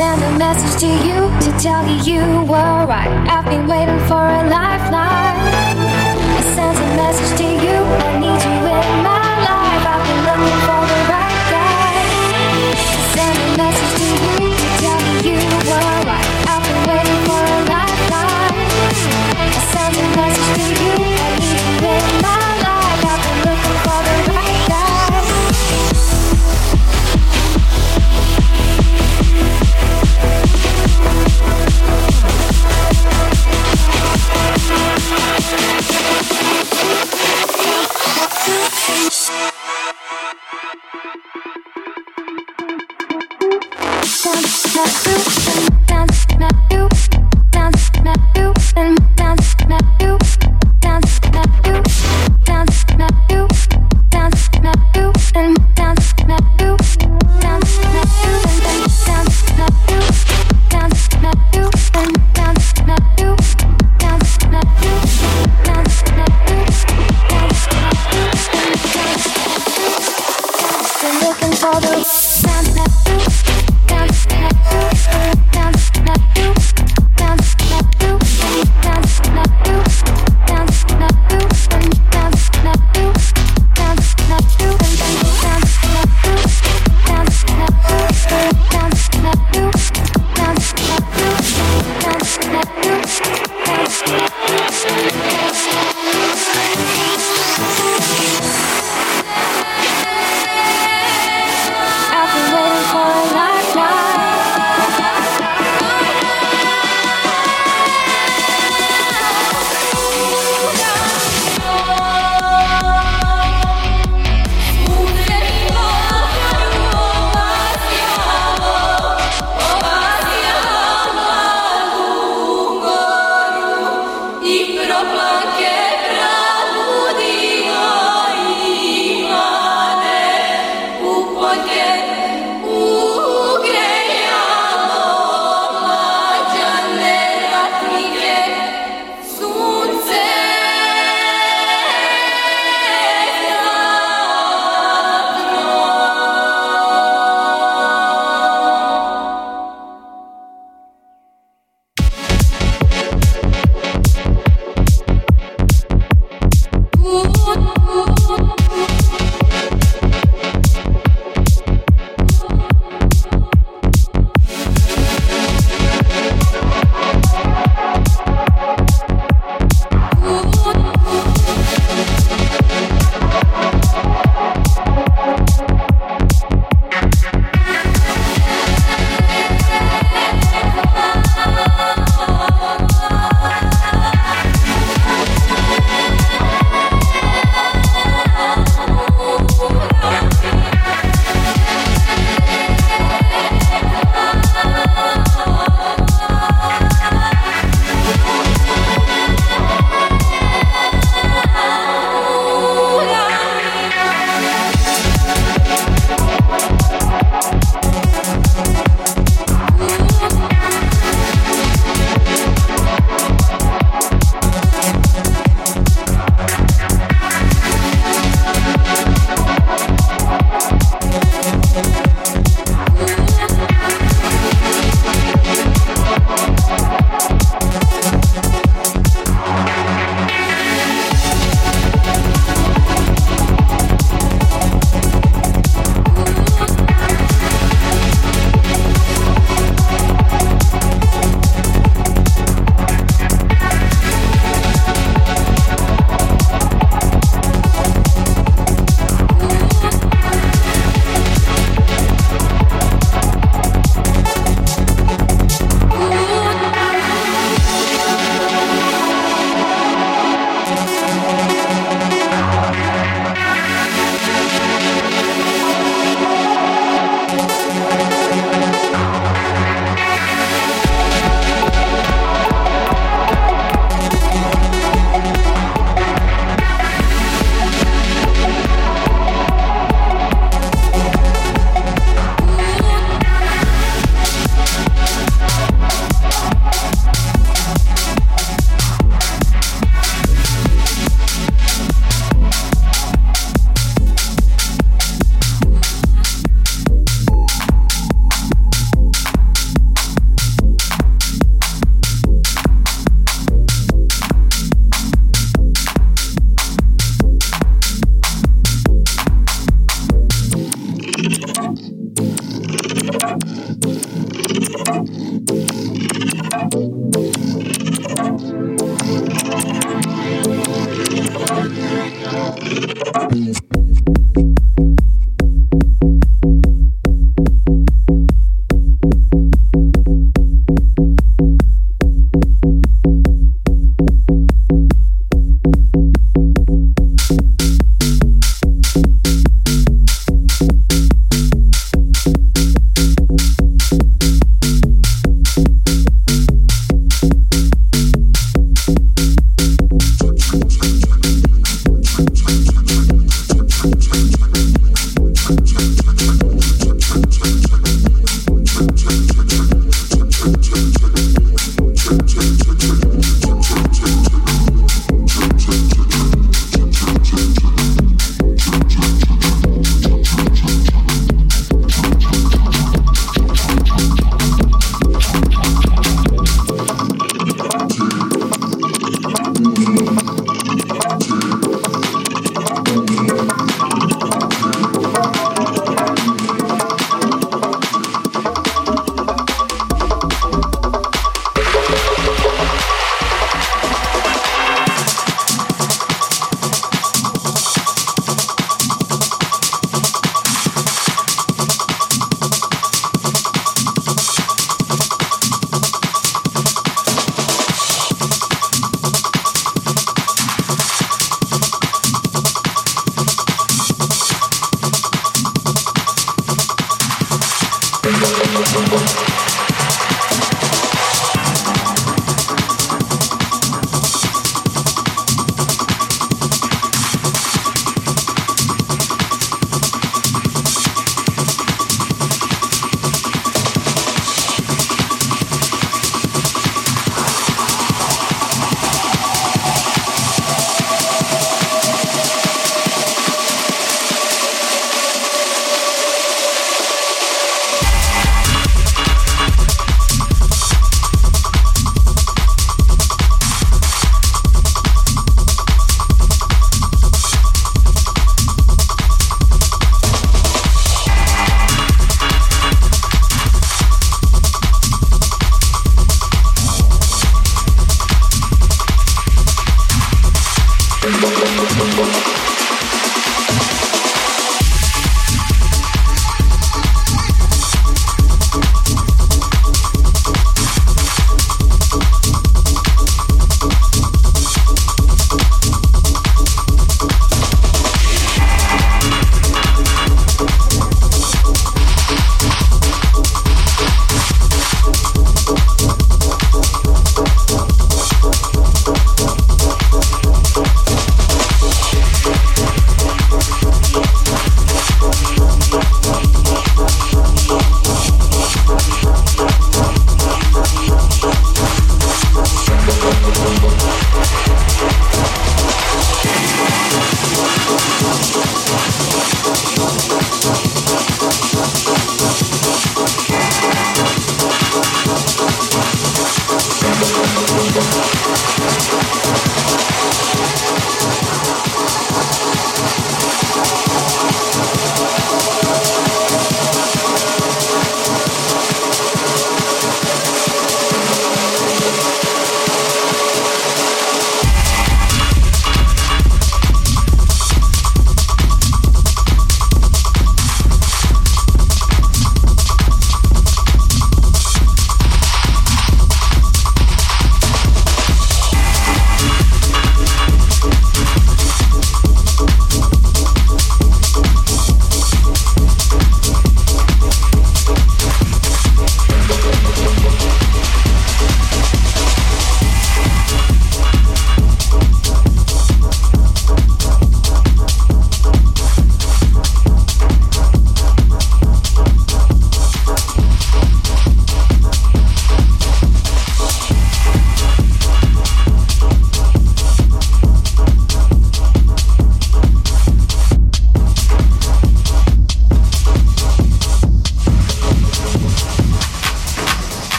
Send a message to you to tell you you were right. I've been waiting for a lifeline. I send a message to you. I need you in my to change.